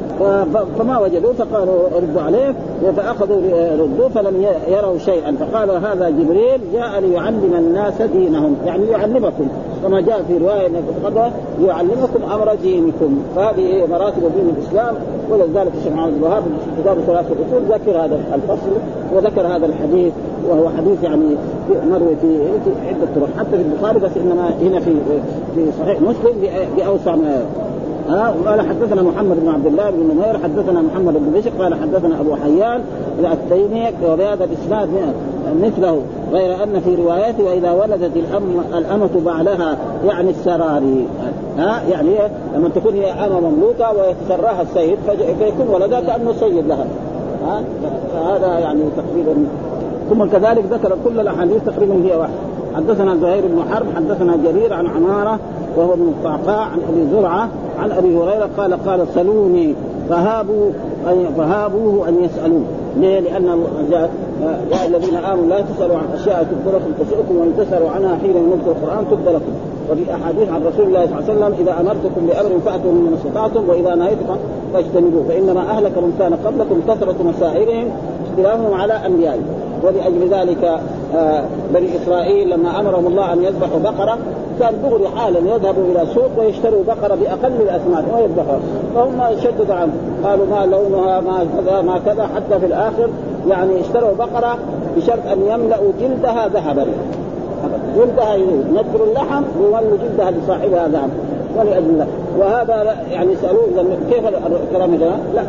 فما وجدوا؟ فقالوا ردوا عليه فاخذوا ردوا فلم يروا شيئا. فقال هذا جبريل جاء ليعلم الناس دينهم يعني يعلمكم. كما جاء في رواية قبل يعلمكم أمر دينكم. فهذه مراتب دين الإسلام ولذلك الشيخ محمد الوهاب في كتاب ثلاث الاصول ذكر هذا الفصل وذكر هذا الحديث وهو حديث يعني مروي في عدة طرق. حتى في البخاري بس إنما هنا في في صحيح مسلم بأوسع ما ها؟ قال حدثنا محمد بن عبد الله بن نمير حدثنا محمد بن بشر قال حدثنا أبو حيان التيمي وبهذا الإسناد مثله غير أن في روايته وإذا ولدت الأمة بعلها يعني السراري. ها؟ يعني إيه؟ لما تكون هي أمة مملوكة ويتسراها السيد فيكون ولدها كأنه سيد لها. ها؟ فهذا يعني تقريبا. ثم كذلك ذكر كل الأحاديث تقريبا هي واحدة. حدثنا زهير بن حرب حدثنا جرير عن عمارة وهو من القعقاع عن أبي زرعة عن أبي هريرة قال قال سلوني فهابوا فهابوه أن يسألوه. ليه؟ لأن جاء يا الذين آمنوا لا تسألوا عن أشياء تبدو لكم تسؤكم وإن تسألوا عنها حين ينزل القرآن تبدو لكم وفي أحاديث عن رسول الله صلى الله عليه وسلم إذا أمرتكم بأمر فأتوا مما استطعتم وإذا نهيتكم فاجتنبوه فإنما أهلك من كان قبلكم كثرة مسائلهم اختلافهم على أنبيائهم ولاجل ذلك آه، بني إسرائيل لما أمرهم الله أن يذبحوا بقرة كان دغري حالا يذهبوا إلى سوق ويشتروا بقرة بأقل الاثمان ويذبحوها. فهم شددوا عنه. قالوا ما لونها ما كذا ما كذا حتى في الآخر يعني اشتروا بقرة بشرط أن يملأوا جلدها ذهبا. جلدها ينكر اللحم ويولوا جلدها لصاحبها ذهب. ولأجل الله. وهذا يعني سألوه كيف الكلام هذا؟ لا.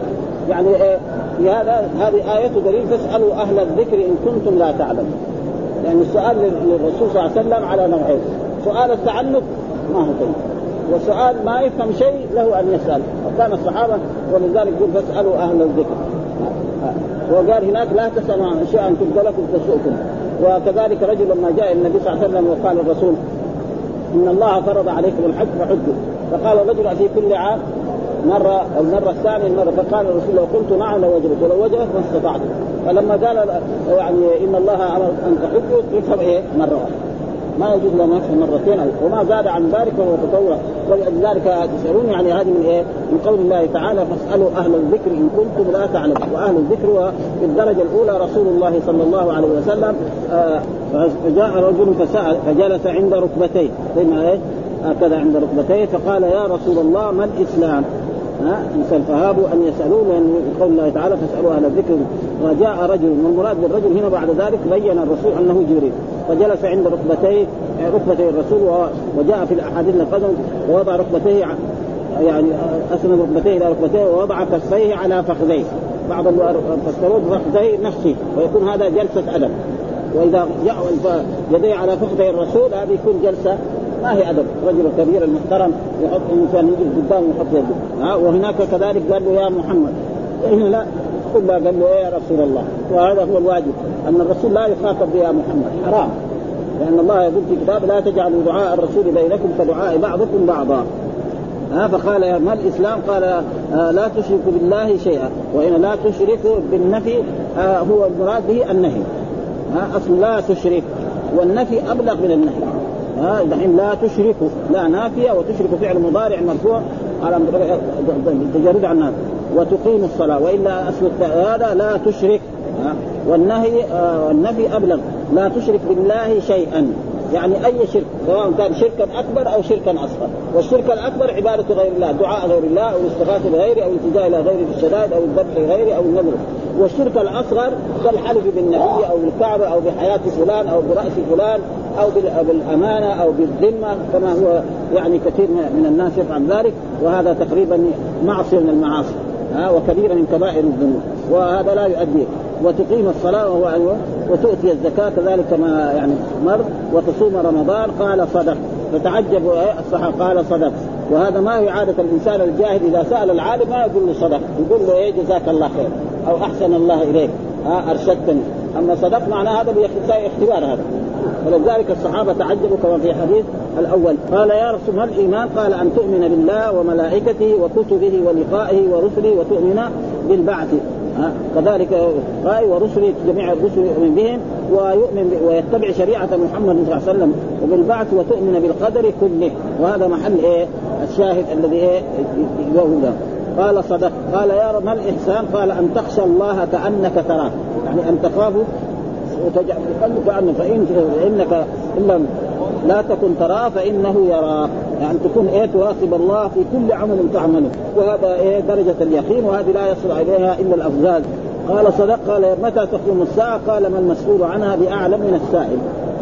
يعني إيه هذا هذه آية دليل فاسألوا أهل الذكر إن كنتم لا تعلمون. يعني السؤال للرسول صلى الله عليه وسلم على نوعين. سؤال التعلق ما هو طيب وسؤال ما يفهم شيء له أن يسأل. وكان الصحابة ولذلك يقول فاسألوا أهل الذكر. وقال هناك لا تسألوا عن اشياء ان تبدى لكم تسؤكم وكذلك رجل لما جاء النبي صلى الله عليه وسلم وقال الرسول إن الله فرض عليكم الحج فحجوا. فقال الرجل في كل عام؟ مرة المرة الثانية المرة فقال الرسول لو قلت نعم لوجبت ولو وجبت ما استطعت. فلما قال يعني إن الله أمر أن تحجوا يفهم إيه؟ مرة واحدة. ما يجوز له مسح مرتين وما زاد عن ذلك فهو تطوع. ولذلك تسالون يعني هذه من إيه؟ من قول الله تعالى فاسألوا أهل الذكر إن كنتم لا تعلمون. وأهل الذكر في الدرجة الأولى رسول الله صلى الله عليه وسلم. آه فجاء رجل فسأل فجلس عند ركبتيه. ثم إيه؟ هكذا عند ركبتيه فقال يا رسول الله ما الإسلام؟ ها فهابوا أن يسالوه لأن قول الله تعالى فاسألوا أهل الذكر. وجاء رجل والمراد بالرجل هنا بعد ذلك بين الرسول أنه جبريل. فجلس عند ركبتيه ركبتي الرسول وجاء في الأحاديث القدم ووضع ركبتيه يعني أسند ركبتيه إلى ركبتيه ووضع كفيه على فخذيه. بعض فسروه بفخذيه نفسه ويكون هذا جلسة أدب. وإذا جاء يديه على فخذي الرسول هذه يكون جلسة ما هي أدب. رجل كبير المحترم يحط الانسان يجلس قدامه ويحط يده. ها وهناك كذلك قال له يا محمد. هنا لا. كلها قال له إيه يا رسول الله؟ وهذا هو الواجب أن الرسول لا يخاطب يا محمد. حرام. لأن الله يقول في كتاب لا تجعلوا دعاء الرسول بينكم كدعاء بعضكم بعضا. ها فقال ما الإسلام؟ قال آه لا تشركوا بالله شيئا. وإن لا تشركوا بالنفي آه هو المراد به النهي. ها أصل لا تشرك والنفي أبلغ من النهي. ها دحين لا تشركوا لا نافية وتشرك فعل مضارع مرفوع على تجرد عن وتقيم الصلاة وإلا أصل هذا لا تشرك. والنهي آه النفي أبلغ لا تشرك بالله شيئا. يعني أي شرك سواء كان شركا أكبر أو شركا أصغر. والشرك الأكبر عبادة غير الله دعاء غير الله أو الاستغاثة بغيره أو الالتجاء إلى غيره في الشدائد أو الذبح لغيره أو النذر. والشرك الأصغر كالحلف بالنبي أو بالكعبة أو بحياة فلان أو برأس فلان أو بالأمانة أو بالذمة كما هو يعني كثير من الناس يفعل ذلك. وهذا تقريبا معصية من المعاصي ها وكبيره من كبائر الذنوب. وهذا لا يؤدي وتقيم الصلاة وهو وتؤتي الزكاة كذلك كما يعني مر وتصوم رمضان قال صدق. فتعجب الصحابه قال صدق. وهذا ما هو عادة الإنسان الجاهل إذا سأل العالم ما يقول له صدق يقول له إيه جزاك الله خير أو أحسن الله إليك. ها أرشدتني. أما صدق معناه هذا اختبار هذا. ولذلك الصحابة تعجبوا كما في حديث الأول. قال يا رسول ما الايمان؟ قال أن تؤمن بالله وملائكته وكتبه ولقائه ورسله وتؤمن بالبعث. كذلك قال ورسله جميع الرسل يؤمن بهم ويؤمن ويتبع شريعة محمد صلى الله عليه وسلم وبالبعث وتؤمن بالقدر كله. وهذا محل إيه؟ الشاهد الذي إيه؟ قال صدق. قال يا رب ما الإحسان؟ قال أن تخشى الله كأنك تراه. يعني أن تخافه وتجعل قلبك عنه فإن فإنك إن لم لا تكن تراه فإنه يراك. يعني تكون إيه تراقب الله في كل عمل تعمله. وهذا إيه درجة اليقين وهذه لا يصل إليها إلا الأفزاز. قال صدق قال متى تقوم الساعة؟ قال ما المسؤول عنها بأعلم من السائل.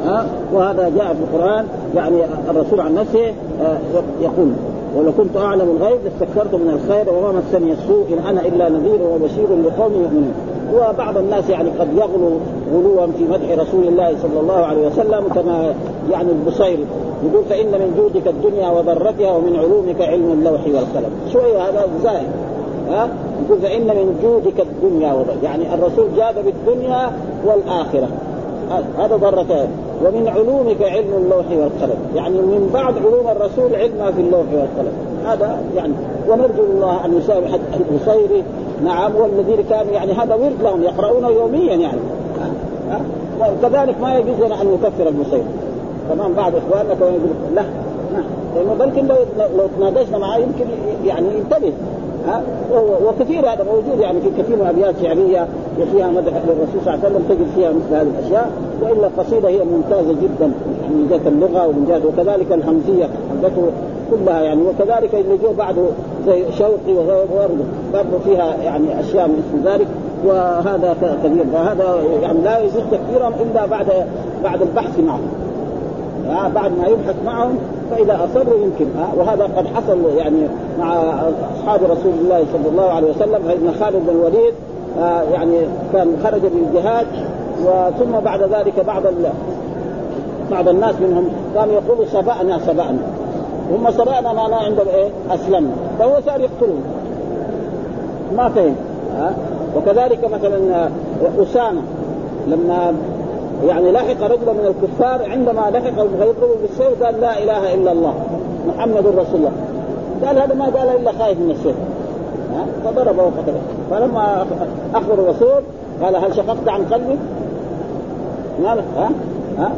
ها؟ وهذا جاء في القرآن يعني الرسول عن نفسه آه، يقول ولو كنت أعلم الغيب لاستكثرت من الخير وما مسني السوء إن أنا إلا نذير وبشير لقوم يؤمنون. وبعض الناس يعني قد يغلو غلوا في مدح رسول الله صلى الله عليه وسلم كما يعني البصيري يقول فإن من جودك الدنيا وضرتها ومن علومك علم اللوح والقلم. شوية هذا زائد ها؟ يقول فإن من جودك الدنيا وضرتها يعني الرسول جاد بالدنيا والآخرة. هذا ضرتان. ومن علومك علم اللوح والقلم. يعني من بعد علوم الرسول علم في اللوح والقلم. هذا يعني ونرجو الله أن يساوي حتى البصيري نعم والذين كانوا يعني هذا ورد لهم يقرؤونه يوميا يعني. كذلك ما يجوز لنا أن نكفر المصير تمام بعض إخواننا كانوا يقول لا لأنه بلكن لو لو تناقشنا معاه يمكن يعني ينتبه ها؟ وكثير هذا موجود يعني في كثير من أبيات شعرية فيها مدح للرسول صلى الله عليه وسلم تجد فيها مثل هذه الأشياء وإلا القصيده هي ممتازة جدا من جهة اللغة ومن جهه وكذلك الهمزية حقته كلها يعني وكذلك اللي جو بعده زي شوقي وغيره. برضه فيها يعني أشياء من اسم ذلك وهذا كبير. وهذا يعني لا يجوز تكفيرهم إلا بعد بعد البحث معهم. آه بعد ما يبحث معهم فإذا اصروا يمكن. آه وهذا قد حصل يعني مع أصحاب رسول الله صلى الله عليه وسلم فإن خالد بن الوليد آه يعني كان خرج للجهاد وثم بعد ذلك بعض بعض الناس منهم كانوا يقولوا سبأنا سبأنا. هم سبأنا معناه عندهم إيه؟ أسلمنا. فهو صار يقتلهم ما فهم. ها؟ آه وكذلك مثلا أسامة لما يعني لحق رجلا من الكفار عندما لحق فيضربه بالسيف قال لا إله إلا الله محمد رسول الله. قال هذا ما قال إلا خايف من السيف. فضربه وقتله. فلما أخبر الرسول قال هل شققت عن قلبك؟ ها؟ ها؟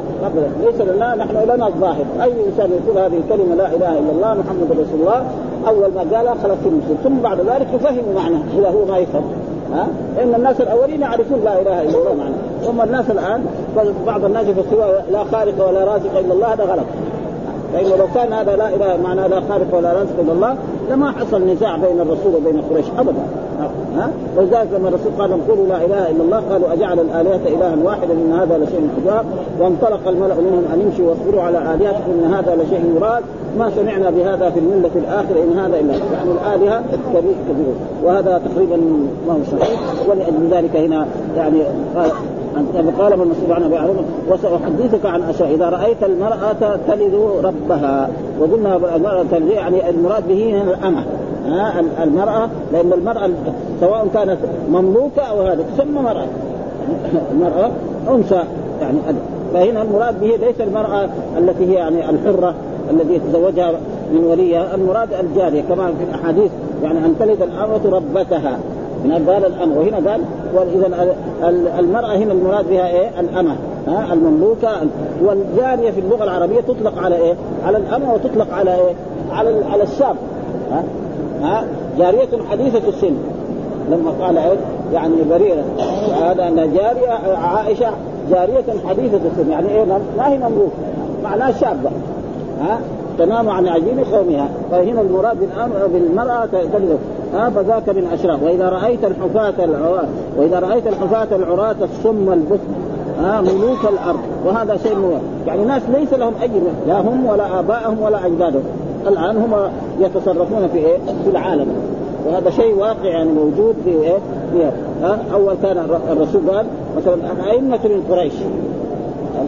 ليس لنا نحن لنا الظاهر أي إنسان يقول هذه الكلمة لا إله إلا الله محمد رسول الله أول ما قالها خلاص المسلم ثم بعد ذلك يفهم معناه اذا هو ما يفهم. ها؟ إن الناس الأولين يعرفون لا إله إلا الله معناه ثم الناس الآن بعض الناس يفسروا لا خالق ولا رازق إلا الله هذا غلط. فإنه لو كان هذا لا إله معنى لا خالق ولا رازق إلا الله لما حصل نزاع بين الرسول وبين قريش؟ أبدا. ها؟ ولذلك لما الرسول قال قولوا لا إله إلا الله قالوا أجعل الآلهة إلها واحدا إن هذا لشيء عجاب. وانطلق الملأ منهم أن يمشوا واصبروا على الهتكم إن هذا لشيء يراد ما سمعنا بهذا في الملة الآخرة إن هذا إلا يعني الآلهة كبير كبير. وهذا تقريبا ما هو صحيح. ولأجل ذلك هنا يعني قال قال ابن مسعود عن أبي وسأحدثك عن أشياء. إذا رأيت المرأة تلد ربها. وقلنا المرأة تلد يعني المراد به هنا ها المرأة لأن المرأة سواء كانت مملوكة أو هذا تسمى مرأة. المرأة أنثى يعني فهنا المراد به ليس المرأة التي هي يعني الحرة الذي يتزوجها من وليها المراد الجارية. كما في الأحاديث يعني أن تلد الأمة ربتها. هنا قال الأمة وهنا قال وإذا المرأة هنا المراد بها إيه؟ الأمة. ها المملوكة والجارية في اللغة العربية تطلق على إيه؟ على الأمة وتطلق على إيه؟ على على الشاب. ها؟ ها جارية حديثة السن. لما قال يعني بريرة هذا أن جارية عائشة جارية حديثة السن. يعني إيه؟ ما هي مملوك معناها شابة. ها؟ تنام عن عجين قومها. فهنا المراد بالمرأة تلد ها؟ فذاك من أشراف. وإذا رأيت الحفاة العراة وإذا رأيت الحفاة العراة الصم البث ها؟ ملوك الأرض. وهذا شيء مو يعني ناس ليس لهم أي لا هم ولا آبائهم ولا أجدادهم. الآن هم يتصرفون في إيه؟ في العالم. وهذا شيء واقع يعني موجود في إيه؟ في ها؟ أول كان الرسول قال مثلا الأئمة من قريش.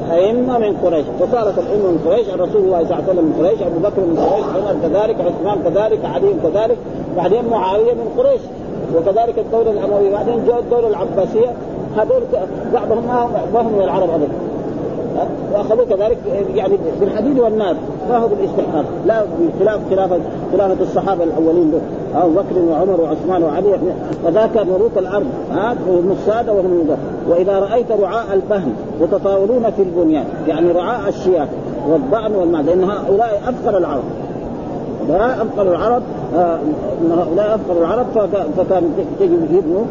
الأئمة من قريش. وصارت الأئمة من قريش الرسول الله صلى الله عليه وسلم من قريش أبو بكر من قريش عمر كذلك عثمان كذلك علي كذلك بعدين معاوية من قريش. وكذلك الدولة الأموية. بعدين جاء الدولة العباسية. هذول بعضهم ما هم العرب ابدا. وأخذوا كذلك يعني بالحديد والنار. ما هو بالاستحقاق؟ لا بخلاف خلافه خلافه الصحابة الأولين دول ابو بكر وعمر وعثمان وعلي. فذاك ملوك الأرض. ها السادة وهم وإذا رأيت رعاء البهم يتطاولون في البنيان يعني رعاء الشياه والضأن والمعز لأن هؤلاء افقر العرب. هؤلاء افقر العرب آه هؤلاء افقر العرب فكان تجي يبنوا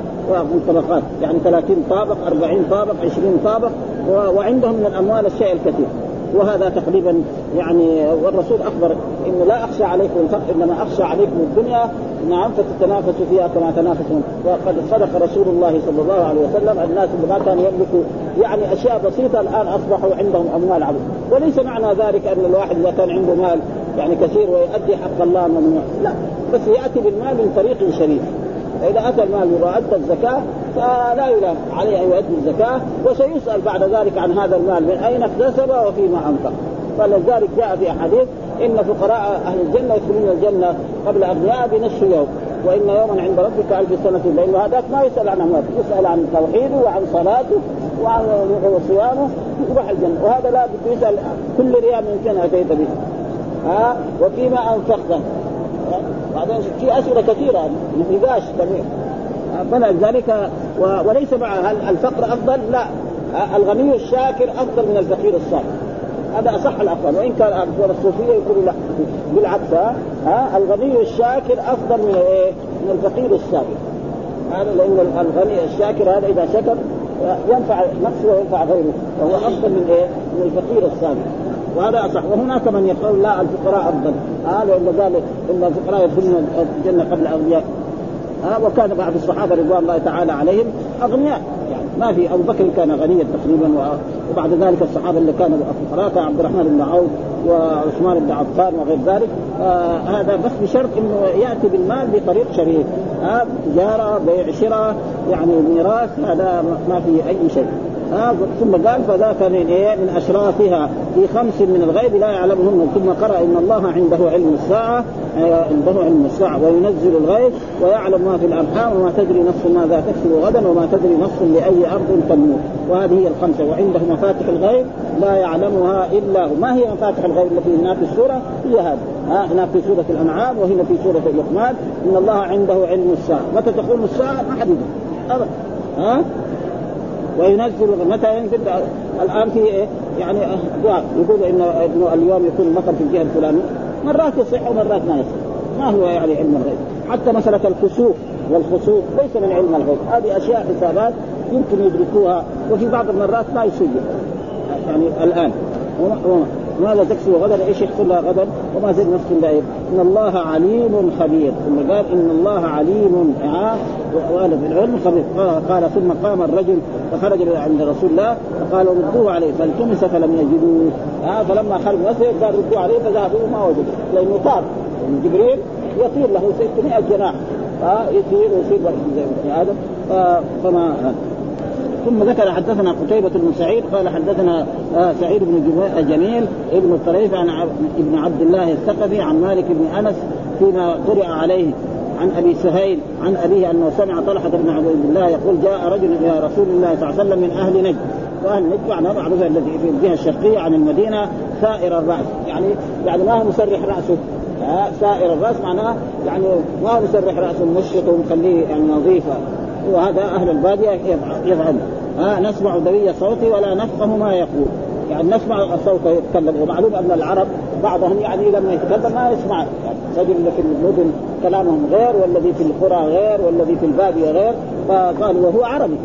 طبقات يعني 30 طابق 40 طابق 20 طابق وعندهم من الأموال الشيء الكثير. وهذا تقريبا يعني والرسول أخبر إنه لا أخشى عليكم الفقر إنما أخشى عليكم الدنيا نعم فتتنافسوا فيها كما تنافسون. وقد صدق رسول الله صلى الله عليه وسلم الناس اللي ما كانوا يملكوا يعني أشياء بسيطة الآن أصبحوا عندهم أموال عظيمة. وليس معنى ذلك أن الواحد إذا كان عنده مال يعني كثير ويؤدي حق الله ممنوع لا بس يأتي بالمال من طريق شريف. فاذا أتى المال وأدى الزكاة فلا يلام عليه أن يؤدي الزكاة وسيسأل بعد ذلك عن هذا المال من أين اكتسب وفيما أنفق. فلذلك جاء في أحاديث إن فقراء أهل الجنة يدخلون الجنة قبل اغنياء بنصف يوم وإن يوما عند ربك ألف سنة لأن هذاك ما يسأل عن امواله يسأل عن توحيده وعن صلاته وعن صيامه يروح الجنة. وهذا لا بد يسأل كل ريال من فين أتيت به. ها؟ وفيما أنفقته. بعدين في أسئلة كثيرة نقاش كثير فلذلك وليس مع هل الفقر أفضل؟ لا. الغني الشاكر أفضل من الفقير الصابر. هذا أصح الأقوال. وإن كان الصوفية يقولوا لا. بالعكس ها؟ الغني الشاكر أفضل من إيه؟ من الفقير السابق هذا لأن الغني الشاكر هذا إذا شكر ينفع نفسه وينفع غيره. وهو أفضل من إيه؟ من الفقير السابق وهذا أصح. وهناك من يقول لا الفقراء أفضل. هذا آه قال إن الفقراء يدخلون الجنة قبل الأغنياء. ها آه وكان بعض الصحابة رضوان الله تعالى عليهم أغنياء. يعني ما في أبو بكر كان غنيا تقريبا وبعد ذلك الصحابة اللي كانوا فقراء عبد الرحمن بن عوف وعثمان بن عفان وغير ذلك. آه هذا بس بشرط إنه يأتي بالمال بطريق شريف. آه تجارة بيع شراء يعني ميراث هذا ما في أي شيء. آه ثم قال فذاك من إيه من أشرافها في خمس من الغيب لا يعلمهن. ثم قرأ إن الله عنده علم الساعة عنده علم الساعة وينزل الغيب ويعلم ما في الأرحام وما تدري نفس ماذا تكسب غدا وما تدري نفس لأي أرض تموت. وهذه هي الخمسة. وعنده مفاتح الغيب لا يعلمها إلا هو. ما هي مفاتح الغيب التي هناك في السورة؟ هي هذه. ها هناك في سورة الأنعام وهنا في سورة اللقمان إن الله عنده علم الساعة. متى تقوم الساعة؟ ما حد ابدا. ها؟ وينزل متى ينزل؟ الآن في إيه؟ يعني ادوار يقول إنه اليوم يكون المطر في الجهة الفلانية. مرات يصح ومرات ما يصح. ما هو يعني علم الغيب. حتى مسألة الكسوف والخسوف ليس من علم الغيب. هذه أشياء حسابات يمكن يدركوها وفي بعض المرات ما يصير. يعني الآن. ماذا تكسب غدا؟ إيش يحصل لها غدا؟ وما زال نفس الا إن الله عليم خبير. ثم قال إن الله عليم وقال في العلم خبير. قال ثم قام الرجل فخرج عند رسول الله فقال ردوه عليه. فالتمس فلم يجدوه آه فلما خرج مسجد قال ردوه عليه فذهبوا ما وجدوا. لأنه طار جبريل يطير له 600 جناح. آه يطير ويصير زي آدم. فما ثم ذكر حدثنا قتيبة بن سعيد قال حدثنا آه سعيد بن جميل ابن الطريف عن ابن عبد الله الثقفي عن مالك بن أنس فيما قرئ عليه عن أبي سهيل عن أبيه أنه سمع طلحة بن عبد الله يقول جاء رجل إلى رسول الله صلى الله عليه وسلم من أهل نجد. وأهل نجد معناه معروف الذي في الجهة الشرقية عن المدينة سائر الرأس. يعني يعني ما هو مسرح رأسه؟ آه سائر الرأس معناه يعني ما هو مسرح رأسه؟ مشط ومخليه يعني نظيفة. وهذا أهل الباديه يفعل ها نسمع دوي صوتي ولا نفقه ما يقول. يعني نسمع صوته يتكلم. ومعلوم أن العرب بعضهم يعني لما يتكلم ما يسمع. يعني رجل في المدن كلامهم غير والذي في القرى غير والذي في البادية غير. فقالوا وهو عربي.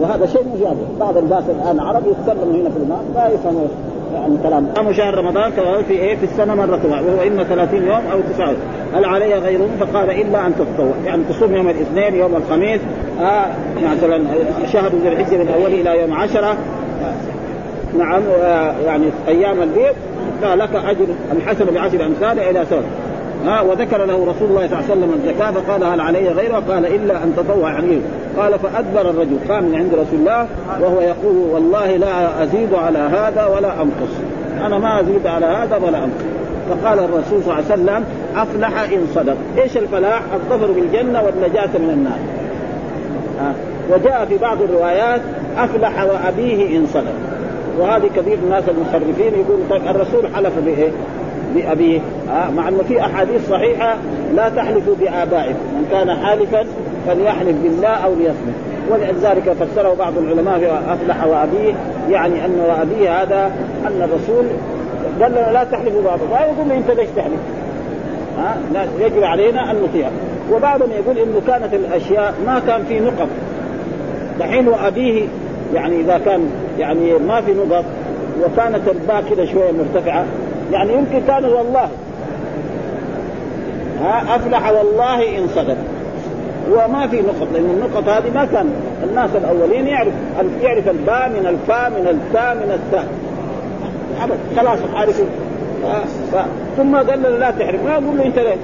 وهذا شيء مجاب بعض الناس الآن عربي يتكلم هنا في الماء لا يفهم يعني كلام. قام شهر رمضان في إيه؟ في السنة مرة وهو إما 30 يوم أو 9 هل علي غيره فقال إلا أن تتطوع. يعني تصوم يوم الاثنين يوم الخميس آه مثلا شهر ذي الحجة من اوله إلى يوم عشرة. نعم آه يعني أيام البيض فلك أجر الحسن بعشر أمثال إلى سنه ها وذكر له رسول الله صلى الله عليه وسلم الزكاة فقال هل علي غيره؟ قال إلا أن تطوع يعني قال فأدبر الرجل قام من عند رسول الله وهو يقول والله لا أزيد على هذا ولا أنقص أنا ما أزيد على هذا ولا أنقص فقال الرسول صلى الله عليه وسلم أفلح إن صدق، إيش الفلاح؟ الظفر بالجنة والنجاة من النار. ها وجاء في بعض الروايات أفلح وأبيه إن صدق. وهذه كثير الناس المخرفين يقول طيب الرسول حلف بإيه؟ بأبيه آه مع أنه في أحاديث صحيحة لا تحلفوا بآبائكم من كان حالفا فليحلف بالله أو ليصمت. ولذلك فسره بعض العلماء في أفلح وأبيه يعني أن وأبيه هذا أن الرسول قال لنا لا تحلفوا لا يقول أنت ليش تحلف؟ ها آه يجب علينا أن نطيع. وبعضهم يقول إنه كانت الأشياء ما كان في نقط. دحين وأبيه يعني إذا كان يعني ما في نقط وكانت الباء كده شوية مرتفعة. يعني يمكن كان والله. ها أفلح والله إن صدق. وما في نقط لأن النقط هذه ما كان الناس الأولين يعرف يعرف الباء من الفاء من التاء من التاء. خلاص عارفين ثم قال له لا تحرم. ما يقول له أنت ليه؟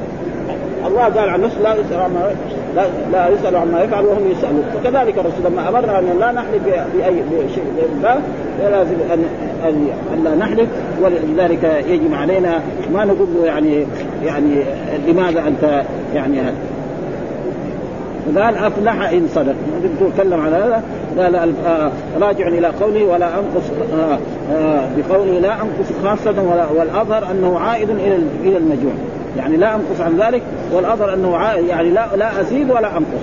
الله قال عن نفسه لا يسأل عما لا, لا يسأل عما يفعل وهم يسألون. وكذلك الرسول لما أمرنا أن لا نحلف باي بشيء بالله لازم ان ان لا نحلف ولذلك يجب علينا ما نقول له يعني يعني لماذا أنت يعني هذا قال أفلح إن صدق. تكلم على هذا. قال آه راجع إلى قوله ولا أنقص آه آه بقوله لا أنقص خاصة والأظهر أنه عائد إلى إلى المجموع. يعني لا أنقص عن ذلك والأظهر أنه عائد يعني لا لا أزيد ولا أنقص.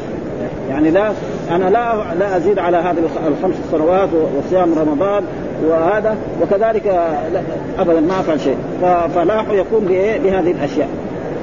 يعني لا أنا لا لا أزيد على هذه الخمس سنوات وصيام رمضان وهذا وكذلك ابدا ما افعل شيء. ففلاح يكون بهذه الأشياء.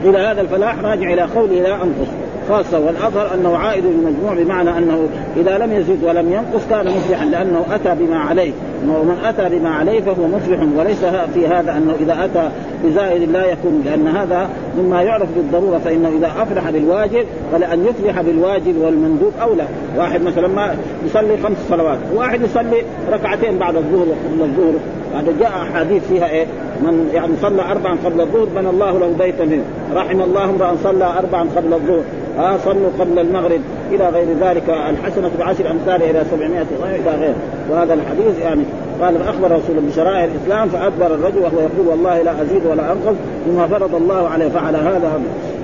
إلى هذا الفلاح راجع إلى قوله لا انقص خاصة والأظهر أنه عائد للمجموع بمعنى أنه إذا لم يزد ولم ينقص كان مفلحا لأنه أتى بما عليه. ومن أتى بما عليه فهو مفلح وليس في هذا أنه إذا أتى بزائد لا يكون لأن هذا مما يعرف بالضرورة فإنه إذا أفلح بالواجب فلأن يفلح بالواجب والمندوب أولى. واحد مثلا ما يصلي خمس صلوات واحد يصلي ركعتين بعد الظهر وقبل الظهر. هذا جاء احاديث فيها إيه؟ من يعني صلى اربعا قبل الظهر بنى الله له بيتا منه، رحم الله امرأ صلى اربعا قبل الظهر، آه صلوا قبل المغرب. إلى غير ذلك الحسنة بعشر امثالها إلى 700 إلى غير. وهذا الحديث يعني قال أخبر رسول بشرائع الإسلام فأدبر الرجل وهو يقول والله لا أزيد ولا أنقص مما فرض الله عليه فعلى هذا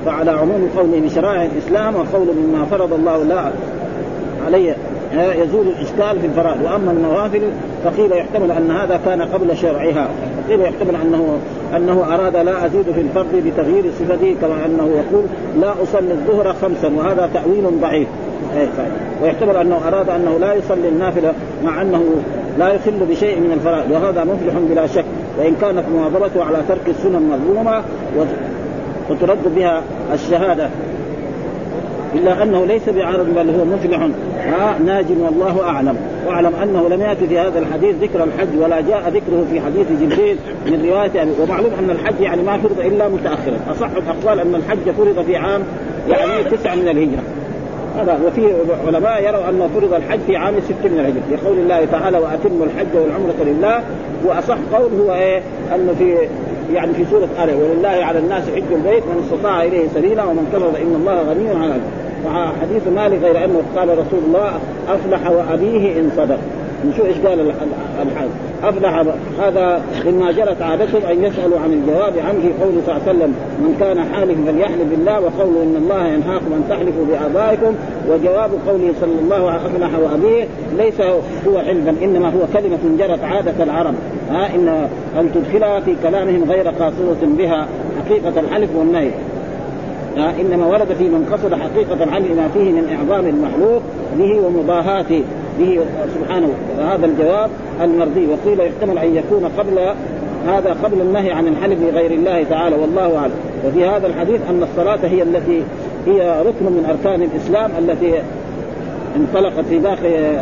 فعلى عموم قوله بشرائع الإسلام وقول مما فرض الله لا علي يزول الإشكال في الفرائض. وأما النوافل فقيل يحتمل أن هذا كان قبل شرعها وقيل يحتمل أنه أنه أراد لا أزيد في الفرض بتغيير صفته كما أنه يقول لا أصلي الظهر خمسا وهذا تأويل ضعيف. ويحتمل أنه أراد أنه لا يصلي النافلة مع أنه لا يخل بشيء من الفرائض وهذا مفلح بلا شك وإن كانت مواظبته على ترك السنن مظلومة وترد بها الشهادة. إلا أنه ليس بعارض بل هو مفلح. ها ناج والله أعلم. وأعلم أنه لم يأتي في هذا الحديث ذكر الحج ولا جاء ذكره في حديث جبريل من رواية ومعلوم أن الحج يعني ما فرض إلا متأخرا. أصح الأقوال أن الحج فرض في عام يعني تسعة من الهجرة. هذا وفي علماء يروا أنه فرض الحج في عام ست من الهجره لقول الله تعالى وأتموا الحج والعمرة لله. وأصح قول هو إيه؟ أنه في يعني في سورة آل ولله على الناس حج البيت من استطاع إليه سبيلا ومن كفر فإن الله غني عن حديث مالك غير أنه قال رسول الله أفلح وأبيه إن صدق. نشوف إيش قال الحاج؟ أفلح هذا مما جرت عادتهم أن يسألوا عن الجواب عنه قوله صلى الله عليه وسلم من كان حالف فليحلف بالله وقوله إن الله ينهاكم أن تحلفوا بآبائكم. وجواب قوله صلى الله عليه وسلم أفلح وأبيه. ليس هو علما إنما هو كلمة جرت عادة العرب. ها إن ان تدخلها في كلامهم غير قاصده بها حقيقة الحلف والنهي. إنما ورد في من قصد حقيقة علم ما فيه من إعظام المخلوق به ومضاهاته. به سبحانه هذا الجواب المرضي. وقيل يحتمل أن يكون قبل هذا قبل النهي عن الحلف بغير الله تعالى والله أعلم. وفي هذا الحديث أن الصلاة هي التي هي ركن من أركان الإسلام التي انطلقت في باقي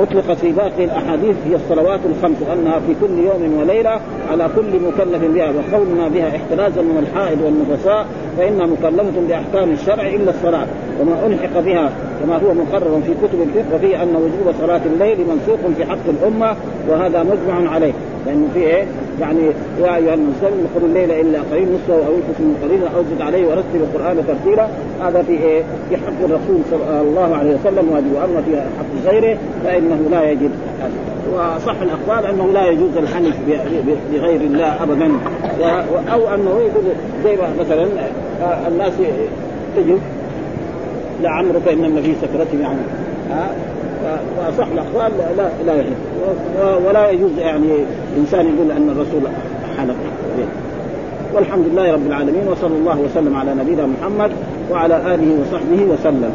اطلقت في باقي الأحاديث هي الصلوات الخمس وانها في كل يوم وليلة على كل مكلف بها وقولنا بها احترازا من الحائض والنفساء فإنها مكلفة بأحكام الشرع إلا الصلاة وما ألحق بها كما هو مقرر في كتب الفقه وفيه أن وجوب صلاة الليل منسوخ في حق الأمة وهذا مجمع عليه. لأنه في إيه؟ يعني يا أيها المسلم قل الليل إلا قليل نصفه أو انقص من قليلا أو زد عليه ورتل القرآن ترتيلا هذا في إيه؟ في حق الرسول صلى الله عليه وسلم واجب واما في حق غيره فإنه لا يجب وصح الأقوال أنه لا يجوز الحنف بغير الله ابدا أو أنه يقول زي مثلا آه، الناس تجد لعمرك انما في سكرتهم يعني ها فاصح الأقوال لا لا يجوز ولا يجوز يعني إنسان يقول أن الرسول حلف. والحمد لله رب العالمين وصلى الله وسلم على نبينا محمد وعلى آله وصحبه وسلم.